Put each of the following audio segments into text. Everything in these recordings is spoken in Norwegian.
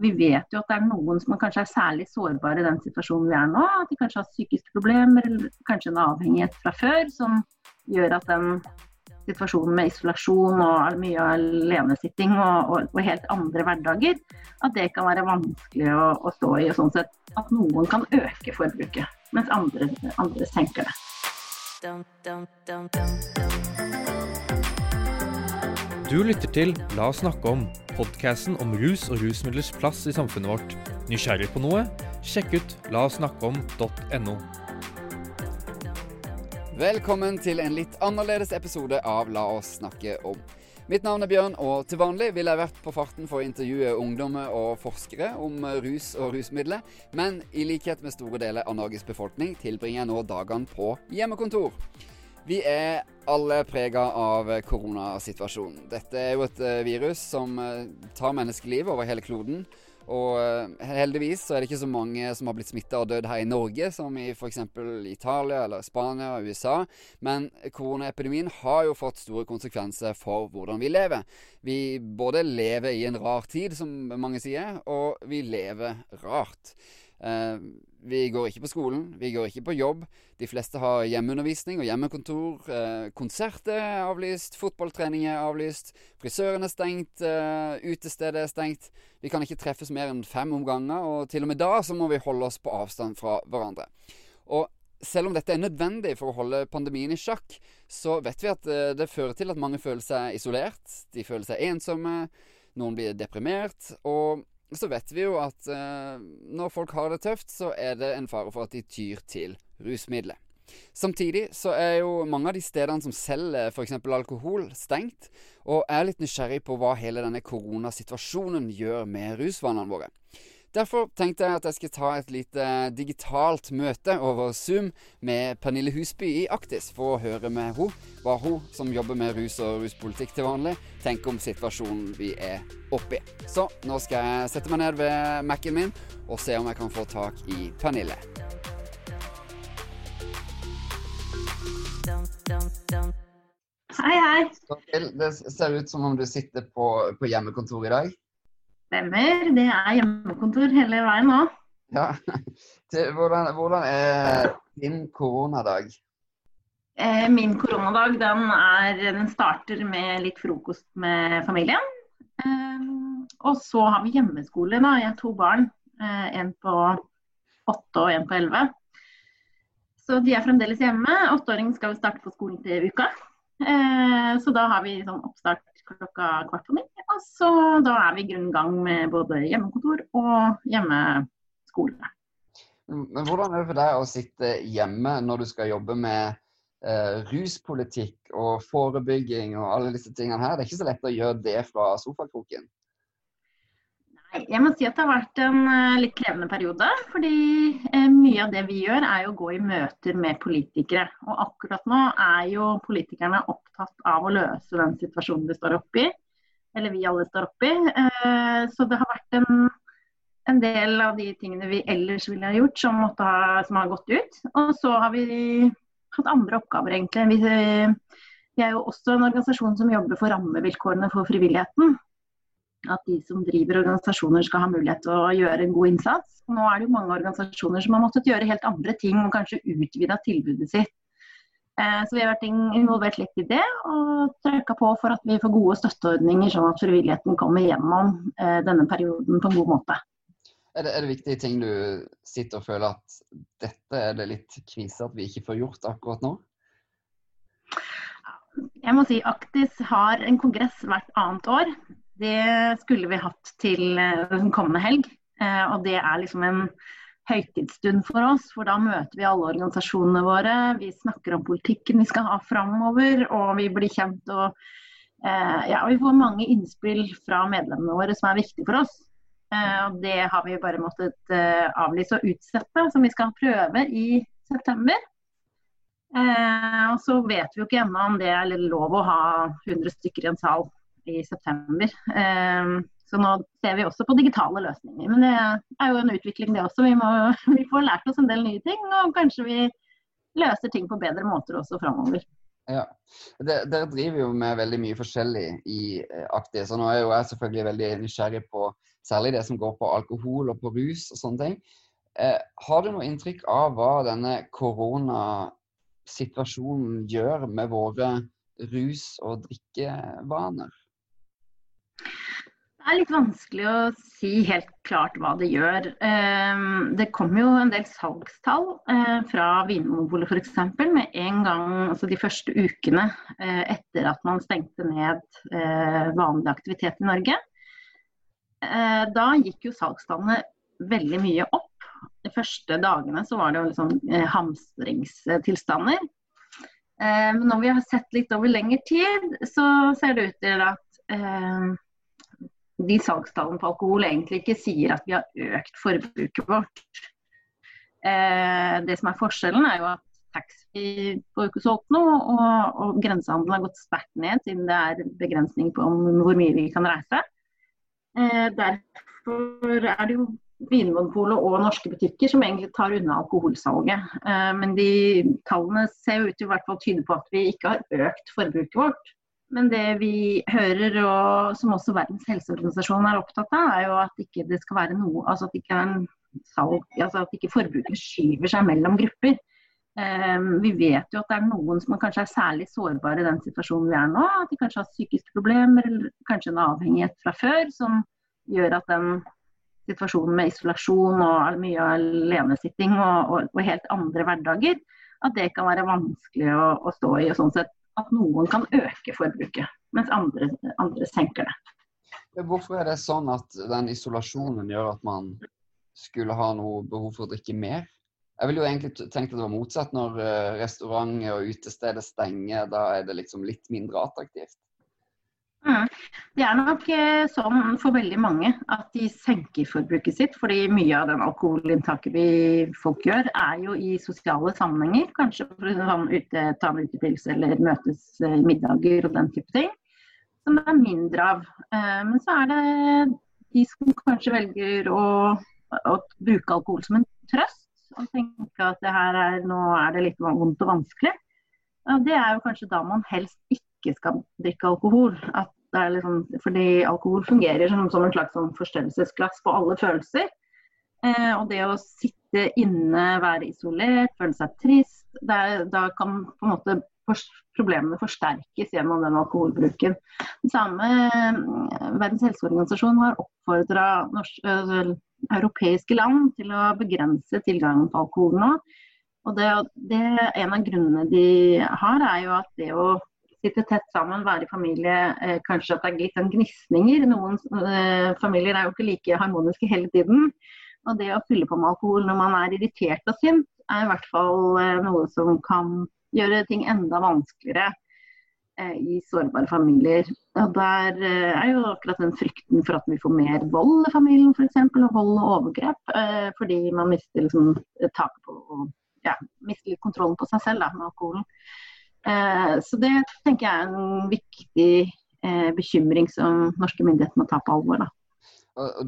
vi vet jo at det er noen som kanskje er særlig sårbare i den situasjonen vi er nå. At de kanskje har psykiske problemer eller kanskje en avhengighet fra før som gjør at den situasjonen med isolasjon og mye alenesitting og, og, og, helt andre hverdager, at det kan være vanskelig å, å stå i. og sånn sett At noen kan øke forbruket, mens andre, andre senker det. Du lytter til La oss snakke om, podkasten om rus og rusmidlers plass i samfunnet vårt. Nysgjerrig på noe? Sjekk ut laossnakkeom.no. Velkommen til en litt annerledes episode av La oss snakke om. Mitt navn er Bjørn, og til vanlig ville jeg vært på farten for å intervjue ungdommer og forskere om rus og rusmidler, men i likhet med store deler av Norges befolkning tilbringer jeg nå dagene på hjemmekontor. Vi er alle prega av koronasituasjonen. Dette er jo et eh, virus som eh, tar menneskeliv over hele kloden. Og eh, heldigvis så er det ikke så mange som har blitt smitta og dødd her i Norge, som i f.eks. Italia eller Spania og USA. Men koronaepidemien har jo fått store konsekvenser for hvordan vi lever. Vi både lever i en rar tid, som mange sier, og vi lever rart. Eh, vi går ikke på skolen, vi går ikke på jobb. De fleste har hjemmeundervisning og hjemmekontor. Eh, konserter er avlyst, fotballtrening er avlyst, frisøren er stengt, eh, utestedet er stengt. Vi kan ikke treffes mer enn fem omganger, og til og med da så må vi holde oss på avstand fra hverandre. Og selv om dette er nødvendig for å holde pandemien i sjakk, så vet vi at eh, det fører til at mange føler seg isolert. De føler seg ensomme, noen blir deprimert. og så vet vi jo at eh, når folk har det tøft, så er det en fare for at de tyr til rusmidler. Samtidig så er jo mange av de stedene som selger f.eks. alkohol, stengt, og er litt nysgjerrig på hva hele denne koronasituasjonen gjør med rusvanene våre. Derfor tenkte jeg at jeg skulle ta et lite digitalt møte over Zoom med Pernille Husby i Aktis, for å høre med henne hva hun, som jobber med rus og ruspolitikk til vanlig, tenker om situasjonen vi er oppe i. Så nå skal jeg sette meg ned ved Mac-en min og se om jeg kan få tak i Pernille. Hei, hei. Det ser ut som om du sitter på, på hjemmekontor i dag. Stemmer. Det er hjemmekontor hele veien nå. Ja. Hvordan, hvordan er din koronadag? Eh, min koronadag den, er, den starter med litt frokost med familien. Eh, og så har vi hjemmeskole. da. Jeg har to barn. Eh, en på åtte og en på elleve. Så de er fremdeles hjemme. Åtteåringen skal starte på skolen til uka. Så da har vi sånn oppstart klokka kvart på ni. Så da er vi i grunnen gang med både hjemmekontor og hjemmeskole. Men hvordan er det for deg å sitte hjemme når du skal jobbe med eh, ruspolitikk og forebygging og alle disse tingene her? Det er ikke så lett å gjøre det fra sofakroken? Jeg må si at det har vært en uh, litt krevende periode. Fordi uh, mye av det vi gjør er jo å gå i møter med politikere. Og akkurat nå er jo politikerne opptatt av å løse den situasjonen de står oppe i. Eller vi alle står oppi. Uh, så det har vært en, en, del av de tingene vi ellers ville ha gjort, som, ha, som, har gått ut. Og så har vi hatt andre oppgaver, egentlig. Vi, vi er jo også en organisasjon som jobber for rammevilkårene for frivilligheten at de som driver organisasjoner skal ha mulighet til å gjøre en god innsats. Nå er det jo mange organisasjoner som har måttet gjøre helt andre ting og kanskje utvida tilbudet sitt. Eh, så vi har vært involvert litt i det og trykka på for at vi får gode støtteordninger, sånn at frivilligheten kommer gjennom eh, denne perioden på en god måte. Er det, er det viktige ting du sitter og føler at dette er det litt krise at vi ikke får gjort akkurat nå? Jeg må si Aktis har en kongress hvert annet år. Det skulle vi hatt til eh, kommende helg. Og det er liksom en høytidsstund for oss, for da møter vi alle organisasjonene våre. Vi snakker om politikken vi skal ha framover, og vi blir kjent. og eh, ja, Vi får mange innspill fra medlemmene våre som er viktige for oss. og Det har vi bare måttet avlyse og utsette, som vi skal prøve i september. og Så vet vi jo ikke ennå om det er lov å ha 100 stykker i en sal i september. Ehm, så nå ser vi også på digitale løsninger. Men det er jo en utvikling det også. Vi, må, vi får lært oss en del nye ting, og kanskje vi løser ting på bedre måter også framover. Ja. Dere driver jo med veldig mye forskjellig i Aktiv. Aktis. Og nå er jo jeg selvfølgelig veldig nysgjerrig på særlig det som går på alkohol og på rus og sånne ting. Eh, har du noe inntrykk av hva denne koronasituasjonen gjør med våre rus- og drikkevaner? Det er litt vanskelig å si helt klart hva det gjør. Ehm, det kom jo en del salgstall eh, fra Vinmonopolet f.eks. med en gang, altså de første ukene eh, etter at man stengte ned eh, vanlig aktivitet i Norge. Da gikk jo salgstallene veldig mye opp. De første dagene så var det jo liksom hamstringstilstander. Men når vi har sett litt over lengre tid, så ser det ut til at de salgstallene på alkohol egentlig ikke sier at vi har økt forbruket vårt. Eh, det som er forskjellen, er jo at taxfree får ikke solgt noe, og, og grensehandelen har gått sterkt ned siden det er begrensning på hvor mye vi kan reise. Eh, derfor er det jo Vinmonopolet og norske butikker som egentlig tar unna alkoholsalget. Eh, men de tallene ser jo ut til å tyde på at vi ikke har økt forbruket vårt. Men det vi hører, og som også Verdens helseorganisasjon er opptatt av, er jo at ikke det skal være noe Altså at ikke, salg, altså at ikke forbruket skyver seg mellom grupper. Um, vi vet jo at det er noen som kanskje er særlig sårbare i den situasjonen vi er nå. At de kanskje har psykiske problemer eller kanskje en avhengighet fra før som gjør at den situasjonen med isolasjon og mye alenesitting og, og, og, helt andre hverdager, at det kan være vanskelig å, å stå i. og sånn sett at noen kan øke forbruket, mens andre, andre senker det. Hvorfor er det sånn at den isolasjonen gjør at man skulle ha noe behov for å drikke mer? Jeg ville jo egentlig tenkt at det var motsatt. Når eh, restauranter og utesteder stenger, da er det liksom litt mindre attraktivt. Mm. Det er nok eh, sånn for veldig mange at de senker forbruket sitt. Fordi mye av den alkoholinntaket vi folk gjør, er jo i sosiale sammenhenger. Kanskje for å sånn ute, ta en utepils eller møtes i eh, middager og den type ting. Som det er mindre av. Eh, men så er det de som kanskje velger å, å bruke alkohol som en trøst. Og tenke at er, nå er det litt vondt og vanskelig. Det er jo kanskje da man helst ikke skal drikke alkohol. At Liksom, fordi alkohol fungerer som, som en slags sånn forstørrelsesglass på alle følelser. Eh, og det å sitte inne, være isolert, føle seg trist, er, da kan på en måte problemene forsterkes gjennom den alkoholbruken. Det samme eh, Verdens helseorganisasjon har oppfordra europeiske land til å begrense tilgangen på alkohol nå. Og det, det, En av grunnene de har, er jo at det å sitte tett sammen, være i familie. Eh, kanskje at det er litt sånn gnisninger. Noen eh, familier er jo ikke like harmoniske hele tiden. Og det å fylle på med alkohol når man er irritert og sint, er i hvert fall eh, noe som kan gjøre ting enda vanskeligere i sårbare familier. Og Der er jo akkurat den frykten for at vi får mer vold i familien f.eks. Og vold og overgrep. Fordi man mister liksom taket på ja, mister litt kontrollen på seg selv da, med alkoholen. Eh, så det tenker jeg er en viktig eh, bekymring som norske myndigheter må ta på alvor. Da.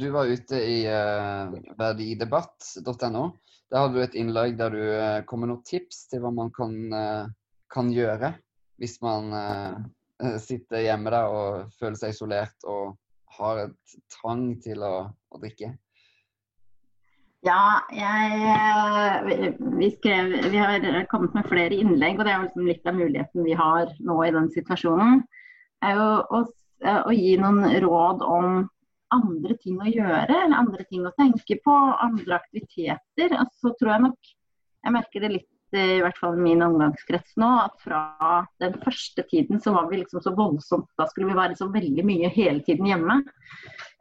Du var ute i uh, verdidebatt.no. Der hadde du et innlegg der du kom med noen tips til hva man kan, kan gjøre hvis man sitter hjemme der og føler seg isolert og har et trang til å, å drikke. Ja, jeg, vi, skrev, vi, har kommet med flere innlegg, og det er liksom litt av muligheten vi har nå i den situasjonen. er jo å, å gi noen råd om andre ting å gjøre, eller andre ting å tenke på, andre aktiviteter. Altså, tror jeg nok Jeg merker det litt i hvert fall min omgangskrets nå, at fra den første tiden så var vi liksom så voldsomt Da skulle vi være så veldig mye hele tiden hjemme.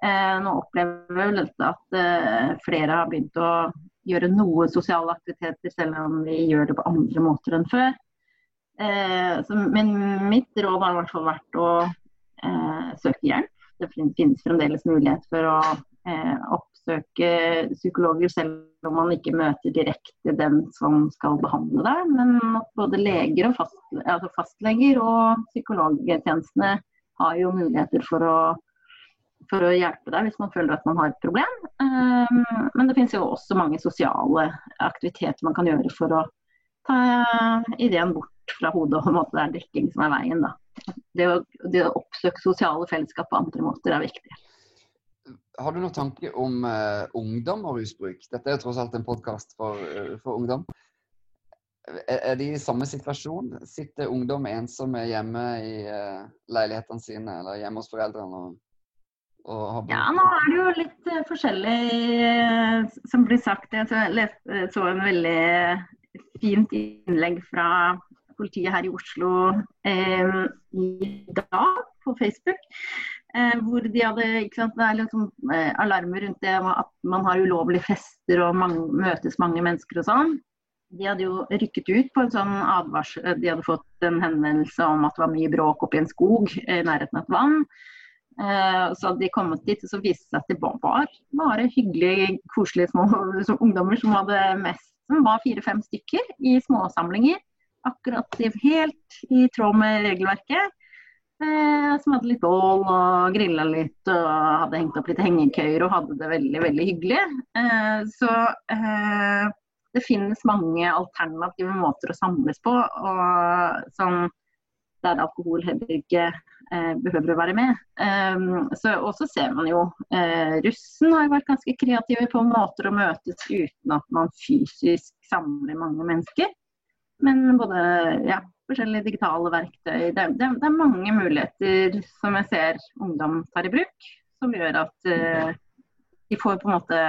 Eh, nå opplever vi at eh, flere har begynt å gjøre noe sosiale aktiviteter, selv om vi gjør det på andre måter enn før. Eh, så, men mitt råd har i hvert fall vært å eh, søke hjelp. Det finnes fremdeles mulighet for å oppsøke psykologer, selv om man ikke møter direkte den som skal behandle deg. Men at både leger og fast, altså fastleger og psykologtjenestene har jo muligheter for å, for å hjelpe deg hvis man føler at man har et problem. Um, men det finnes jo også mange sosiale aktiviteter man kan gjøre for å ta ideen bort fra hodet om at det er drikking som er veien. Da. Det å, det å oppsøke sosiale fellesskap på andre måter er viktig. Har du noen tanke om uh, ungdom og rusbruk? Dette er tross alt en podkast for, uh, for, ungdom. Er, er, de i samme situasjon? Sitter ungdom ensomme hjemme i uh, leilighetene sine eller hjemme hos foreldrene? Og, ja, nå er det jo litt forskjellig som blir sagt. Jeg så en veldig fint innlegg fra politiet her i Oslo eh, i dag på Facebook. Eh, hvor de hadde sant, Det er liksom eh, alarmer rundt det at man har ulovlige fester og mange, møtes mange mennesker og sånn. De hadde jo rykket ut på en sånn advarsel De hadde fått en henvendelse om at det var mye bråk oppi en skog i nærheten av et vann. Eh, så hadde de kommet dit, og så viste det seg at det var bare hyggelige, koselige små ungdommer som hadde mest som var fire-fem stykker i småsamlinger akkurat helt i tråd med regelverket. Eh, som hadde litt bål og grilla litt og hadde hengt opp litt hengekøyer og hadde det veldig, veldig hyggelig. Eh, så eh, det finnes mange alternative måter å samles på, og som der alkohol heller ikke eh, behøver å være med. Og så ser man jo Russen har jo vært ganske kreative på måter å møtes uten at man fysisk samler mange mennesker. Men både ja, forskjellige digitale verktøy. Det, det, det, er mange muligheter som jeg ser ungdom tar i bruk, som gjør at uh, de får på en måte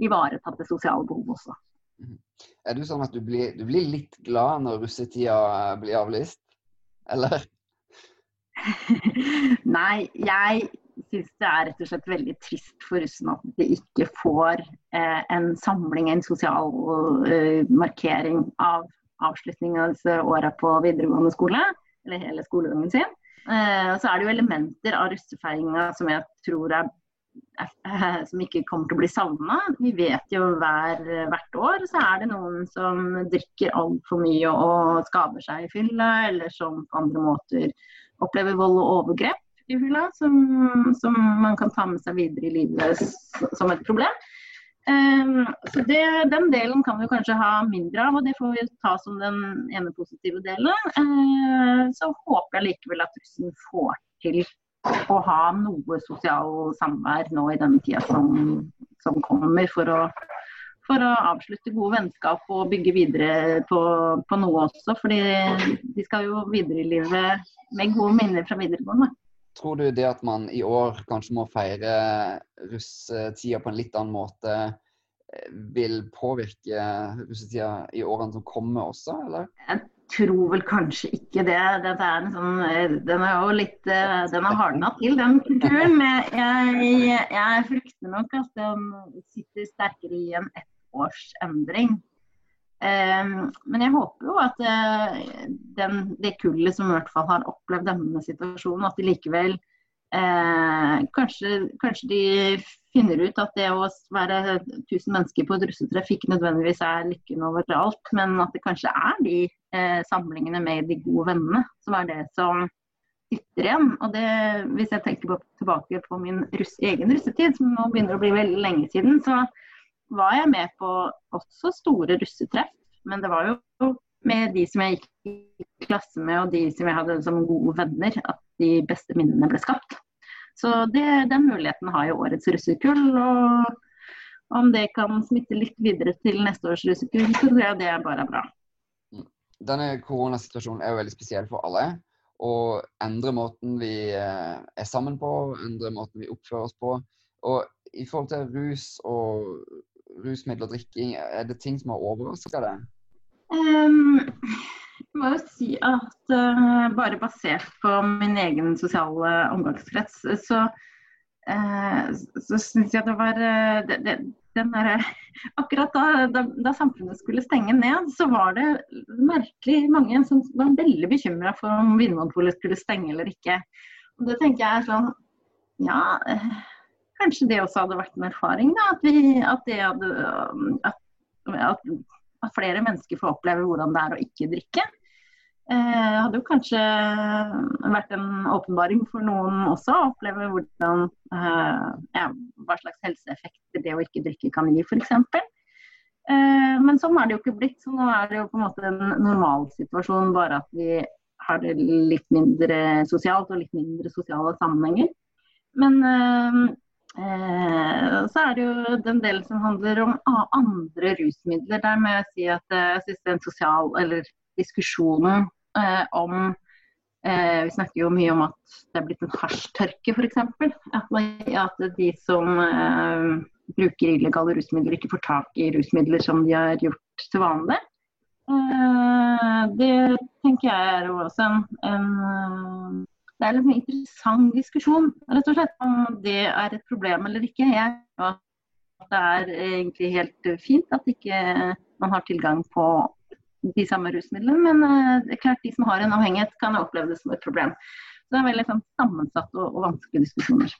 ivaretatt det sosiale behovet også. Mhm. Er du sånn at du blir, du blir litt glad når russetida blir avlyst, eller? Nei, jeg syns det er rett og slett veldig trist for russen at de ikke får eh, en samling, en sosial eh, markering av avslutning av disse åra på videregående skole, eller hele skolegangen sin. Eh, så er det jo elementer av russefeiringa som jeg tror er, som ikke kommer til å bli savna. Vi vet jo hver, hvert år så er det noen som drikker altfor mye og skader seg i fylla, eller som på andre måter opplever vold og overgrep i fylla, som, som man kan ta med seg videre i livet som et problem. Um, så det, Den delen kan vi kanskje ha mindre av, og det får vi ta som den ene positive delen. Uh, så håper jeg likevel at russen får til å ha noe sosial samvær nå i denne tida som, som kommer, for å, for å, avslutte gode vennskap og bygge videre på, på noe også. fordi de skal jo videre i livet med gode minner fra videregående. Tror du det at man i år kanskje må feire russetida på en litt annen måte, eh, vil påvirke russetida i årene som kommer også, eller? Jeg tror vel kanskje ikke det. Er sånn, eh, den er jo litt eh, Den har hardna til, den kulturen. Jeg, jeg, frykter nok at den sitter sterkere i en ettårsendring. Ehm, men jeg håper jo at eh, den, det kullet som i hvert fall har opplevd denne situasjonen, at de likevel eh, kanskje, kanskje, de finner ut at det å være 1000 mennesker på et russetreff ikke nødvendigvis er lykken overalt, men at det kanskje er de eh, samlingene med de gode vennene som er det som sitter igjen. Og det, hvis jeg tenker på, tilbake på min russ, egen russetid, som nå begynner å bli veldig lenge siden, så var jeg med på også store russetreff. Men det var jo med de som jeg gikk i klasse med og de som jeg hadde som gode venner, at de beste minnene ble skapt. Så det, den muligheten har jo årets russekull. Og om det kan smitte litt videre til neste års russekull, så tror jeg det bare er bra. Mm. Denne koronasituasjonen er jo veldig spesiell for alle. Og endre måten vi eh, er sammen på, endre måten vi oppfører oss på. Og i forhold til rus og rusmidler og drikking, er det ting som har overraska deg? Um, jeg må jo si at uh, bare basert på min egen sosiale omgangskrets, så, uh, så syns jeg det var uh, det, det, der, Akkurat da, da, da, samfunnet skulle stenge ned, så var det merkelig mange som var veldig bekymra for om Vinmonopolet skulle stenge eller ikke. Og det tenker jeg er sånn Ja kanskje det også hadde vært en erfaring. Da, at, vi, at, hadde, at, at, at, flere mennesker får oppleve hvordan det er å ikke drikke. Eh, hadde jo kanskje vært en åpenbaring for noen også å oppleve hvordan, eh, ja, hva slags helseeffekter det å ikke drikke kan gi, f.eks. Eh, men sånn er det jo ikke blitt. Så nå er det jo på en måte en normalsituasjon, bare at vi har det litt mindre sosialt og litt mindre sosiale sammenhenger. Men eh, så er det jo den delen som handler om andre rusmidler. Der må jeg si at eh, jeg syns den sosial, eller diskusjonen eh, om eh, Vi snakker jo mye om at det er blitt en hasjtørke, f.eks. At, at de som eh, bruker illegale rusmidler, ikke får tak i rusmidler som de har gjort til vanlig. Eh, det tenker jeg er også en, en det er en interessant diskusjon rett og slett, om det er et problem eller ikke. Jeg at det er egentlig helt fint at ikke man har tilgang på de samme rusmidlene. Men eh, det er klart de som har en avhengighet, kan oppleve det som et problem. Så det er veldig sånn, sammensatt og, og, vanskelige diskusjoner.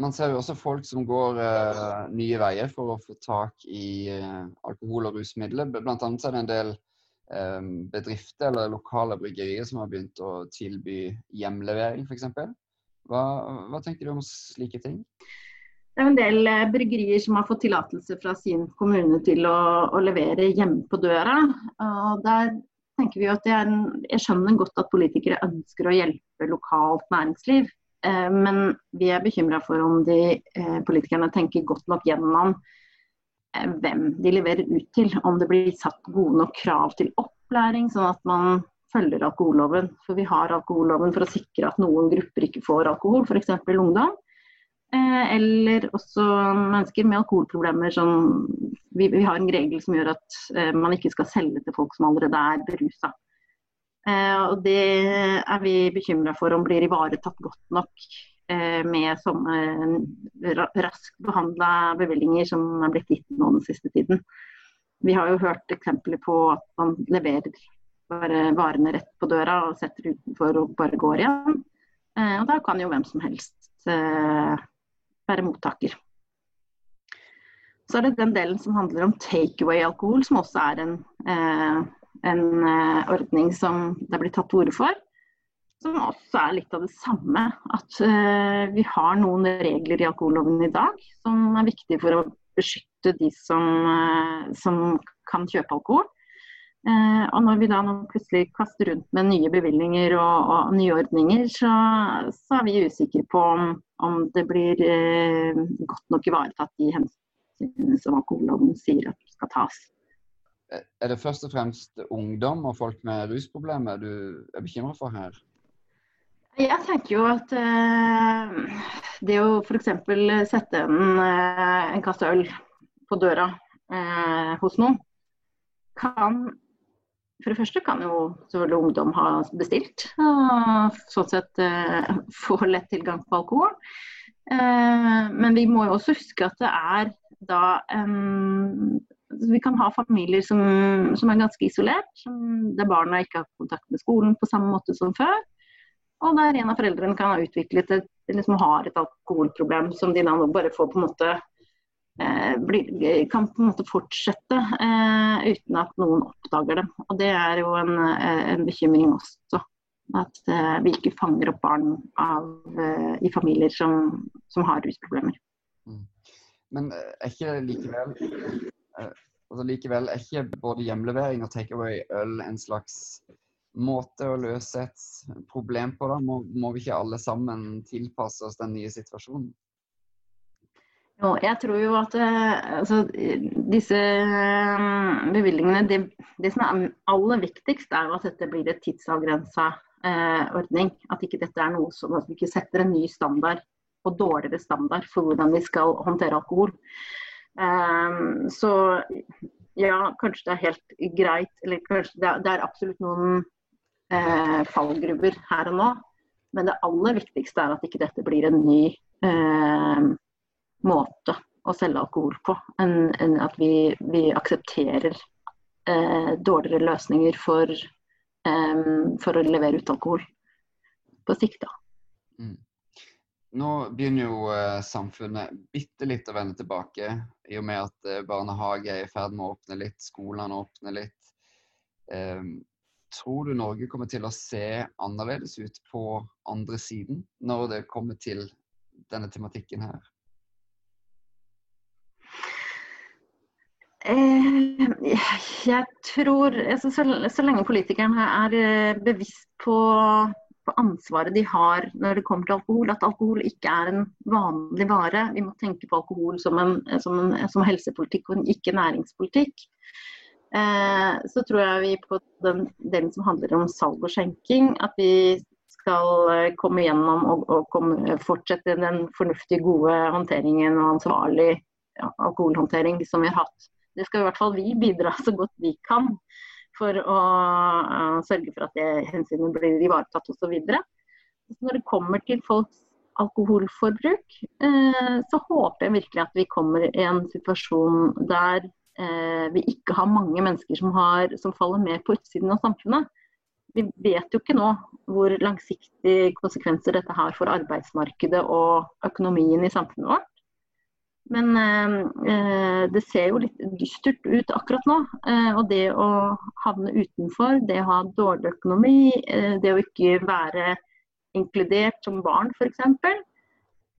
Man ser jo også folk som går uh, nye veier for å få tak i uh, alkohol og rusmidler. Blant annet er det en del bedrifter eller lokale bryggerier som har begynt å tilby hjemlevering f.eks. Hva, hva tenker du om slike ting? Det er en del eh, bryggerier som har fått tillatelse fra sin kommune til å, å levere hjemme på døra. Og der tenker vi at en, Jeg skjønner godt at politikere ønsker å hjelpe lokalt næringsliv. Eh, men vi er bekymra for om de eh, politikerne tenker godt nok gjennom Eh, hvem de leverer ut til. Om det blir satt gode nok krav til opplæring, sånn at man følger alkoholloven. For vi har alkoholloven for å sikre at noen grupper ikke får alkohol, f.eks. ungdom. Eh, eller også mennesker med alkoholproblemer. Som vi, vi, har en regel som gjør at eh, man ikke skal selge til folk som allerede er berusa. og det er vi bekymra for om blir ivaretatt godt nok Eh, med sånne raskt behandla bevilgninger som er blitt gitt nå den siste tiden. Vi har jo hørt eksempler på at man leverer varene rett på døra og setter utenfor og bare går igjen. Eh, og da kan jo hvem som helst eh, være mottaker. Så er det den delen som handler om takeaway-alkohol, som også er en, en ordning som det er blitt tatt til orde for som også er litt av det samme. At uh, vi har noen regler i alkoholloven i dag som er viktige for å beskytte de som, uh, som kan kjøpe alkohol. Uh, og når vi da plutselig kaster rundt med nye bevilgninger og, og nye ordninger, så, så, er vi usikre på om, om det blir godt nok ivaretatt de hensynene som alkoholloven sier at skal tas. Er det først og fremst ungdom og folk med rusproblemer du er bekymra for her? Jeg tenker jo at eh, det å f.eks. sette en, uh, en kasse øl på døra eh, hos noen, kan For det første kan jo selvfølgelig ungdom ha bestilt, og sånn sett få lett tilgang på alkohol. men vi må jo også huske at det er da en vi kan ha familier som, som er ganske isolert, som, der barna ikke har kontakt med skolen på samme måte som før. Og der en av foreldrene kan ha utviklet et, liksom har et alkoholproblem som de da nå bare får på en måte eh, bli, kan på en måte fortsette eh, uten at noen oppdager det. Og Det er jo en, eh, en bekymring også. At eh, vi ikke fanger opp barn av, eh, i familier som, som har rusproblemer. Mm. Men eh, er ikke likevel altså likevel er ikke både hjemlevering og takeaway øl en slags måte å løse et problem på, da? Må, må vi ikke alle sammen tilpasse oss den nye situasjonen? Jo, jeg tror jo at uh, altså, disse uh, bevilgningene det, det, som er aller viktigst, er jo at dette blir et tidsavgrensa eh, ordning. At ikke dette er noe som at vi ikke setter en ny standard og dårligere standard for hvordan vi skal håndtere alkohol. så ja, kanskje det er helt greit, eller kanskje det er, det er absolutt noen eh, fallgruver her og nå. Men det aller viktigste er at ikke dette blir en ny eh, måte å selge alkohol på. Enn en at vi, vi aksepterer eh, dårligere løsninger for, eh, for, å levere ut alkohol på sikt. Mm. Nå begynner jo eh, samfunnet bitte litt å vende tilbake, i og med at eh, barnehage er i ferd med å åpne litt, skolene åpner litt. Um, tror du Norge kommer til å se annerledes ut på andre siden når det kommer til denne tematikken her? Eh, jeg tror altså, så, lenge politikerne er eh, bevisst på, på ansvaret de har når det kommer til alkohol. At alkohol ikke er en vanlig vare. Vi må tenke på alkohol som, en, som, en, som helsepolitikk og ikke næringspolitikk. Eh, så tror jeg vi på den delen som handler om salg og skjenking, at vi skal eh, komme gjennom og, og komme, fortsette den fornuftige, gode håndteringen og ansvarlig ja, alkoholhåndtering som vi har hatt. Det skal i hvert fall vi bidra så godt vi kan for å uh, sørge for at det hensynet blir ivaretatt osv. Når det kommer til folks alkoholforbruk, uh, så håper jeg virkelig at vi kommer i en situasjon der vi ikke har mange mennesker som, har, som faller med på utsiden av samfunnet. Vi vet jo ikke nå hvor langsiktige konsekvenser dette har for arbeidsmarkedet og økonomien i samfunnet vårt. Men eh, det ser jo litt dystert ut akkurat nå. Eh, og det å havne utenfor, det å ha dårlig økonomi, eh, det å ikke være inkludert som barn f.eks.,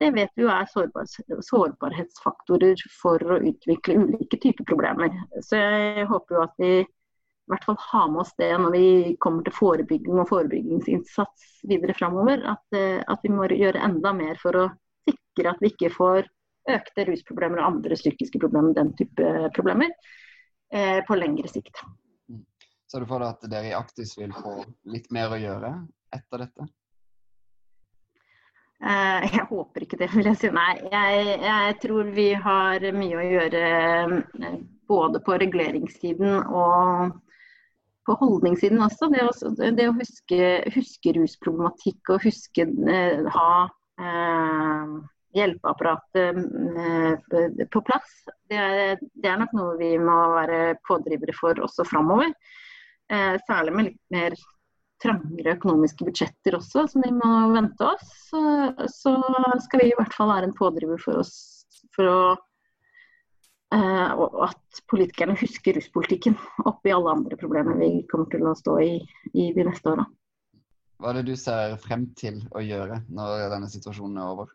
det vet vi jo er sårbar, sårbarhetsfaktorer for å utvikle ulike typer problemer. Så jeg håper jo at vi i hvert fall har med oss det når vi kommer til forebygging og forebyggingsinnsats videre framover. At, eh, at vi må gjøre enda mer for å sikre at vi ikke får økte rusproblemer og andre psykiske problemer, den type problemer, eh, på lengre sikt. Mm. Ser du for deg at dere i Aktis vil få litt mer å gjøre etter dette? Eh, jeg håper ikke det, vil jeg si. Nei, jeg, jeg tror vi har mye å gjøre eh, både på reguleringssiden og på holdningssiden også. Det å, det å huske, huske, rusproblematikk og huske eh, ha eh, hjelpeapparatet på plass. Det er, det er, nok noe vi må være pådrivere for også framover. Eh, særlig med litt mer trangere økonomiske budsjetter også, som de må vente oss. Så, så skal vi i hvert fall være en pådriver for oss for å eh, at politikerne husker russpolitikken oppi alle andre problemer vi kommer til å stå i i de neste åra. Hva er det du ser frem til å gjøre når denne situasjonen er over?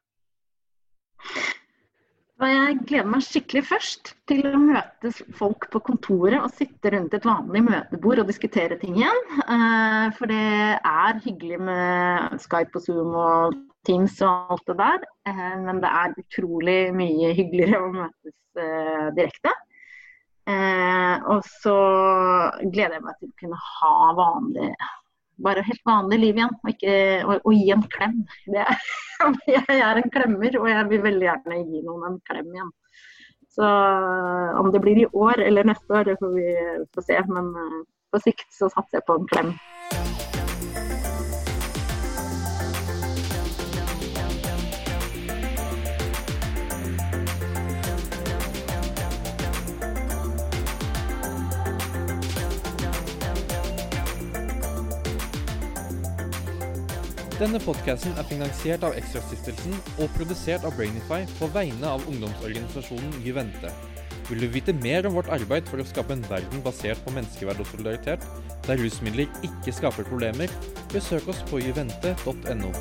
Jeg gleder meg skikkelig først til å møte folk på kontoret og sitte rundt et vanlig møtebord og diskutere ting igjen. Eh, for det er hyggelig med Skype og Zoom og Teams og alt det der. Eh, men det er utrolig mye hyggeligere å møtes eh, direkte. Og så gleder jeg meg til å kunne ha vanlig bare helt vanlig liv igjen, og, ikke, og, og gi en klem. Er, jeg er en klemmer, og jeg vil veldig gjerne gi noen en klem igjen. Så om det blir i år eller neste år, det får vi få se. Men uh, på sikt så satser jeg på en klem. Denne podkasten er finansiert av Ekstrastiftelsen og produsert av Brainify på vegne av ungdomsorganisasjonen Juvente. Vil du vite mer om vårt arbeid for å skape en verden basert på menneskeverd og solidaritet, der rusmidler ikke skaper problemer, besøk oss på juvente.no.